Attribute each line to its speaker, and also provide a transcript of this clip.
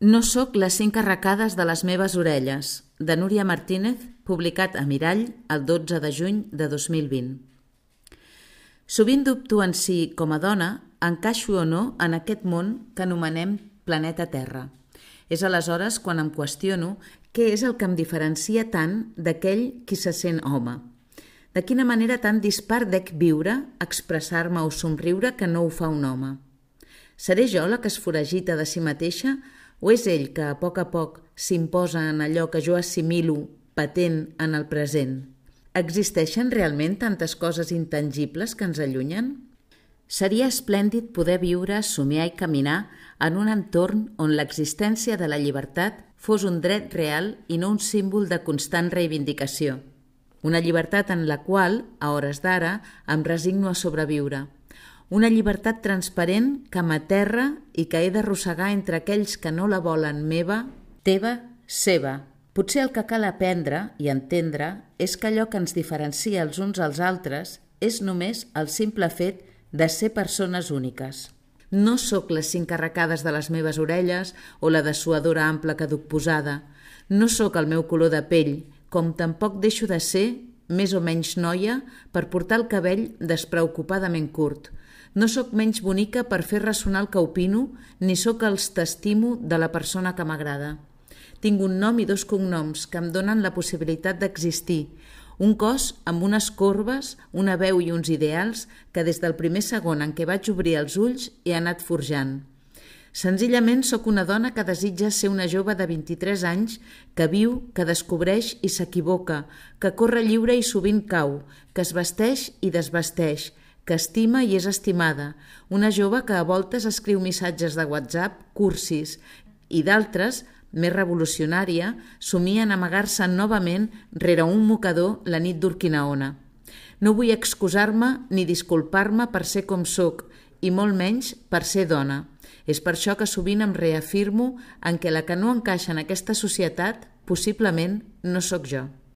Speaker 1: No sóc les cinc arracades de les meves orelles, de Núria Martínez, publicat a Mirall el 12 de juny de 2020. Sovint dubto en si, com a dona, encaixo o no en aquest món que anomenem planeta Terra. És aleshores quan em qüestiono què és el que em diferencia tant d'aquell qui se sent home. De quina manera tan dispar dec viure, expressar-me o somriure que no ho fa un home. Seré jo la que es foragita de si mateixa o és ell que, a poc a poc, s'imposa en allò que jo assimilo patent en el present? Existeixen realment tantes coses intangibles que ens allunyen? Seria esplèndid poder viure, somiar i caminar en un entorn on l'existència de la llibertat fos un dret real i no un símbol de constant reivindicació. Una llibertat en la qual, a hores d'ara, em resigno a sobreviure – una llibertat transparent que m'aterra i que he d'arrossegar entre aquells que no la volen meva, teva, seva. Potser el que cal aprendre i entendre és que allò que ens diferencia els uns als altres és només el simple fet de ser persones úniques. No sóc les cinc arracades de les meves orelles o la dessuadora ampla que duc posada. No sóc el meu color de pell, com tampoc deixo de ser més o menys noia per portar el cabell despreocupadament curt, no sóc menys bonica per fer ressonar el que opino, ni sóc els t'estimo de la persona que m'agrada. Tinc un nom i dos cognoms que em donen la possibilitat d'existir, un cos amb unes corbes, una veu i uns ideals que des del primer segon en què vaig obrir els ulls he anat forjant. Senzillament sóc una dona que desitja ser una jove de 23 anys que viu, que descobreix i s'equivoca, que corre lliure i sovint cau, que es vesteix i desvesteix, que estima i és estimada, una jove que a voltes escriu missatges de WhatsApp cursis i d'altres, més revolucionària, somien amagar-se novament rere un mocador la nit d'Urquinaona. No vull excusar-me ni disculpar-me per ser com sóc, i molt menys per ser dona. És per això que sovint em reafirmo en que la que no encaixa en aquesta societat possiblement no sóc jo.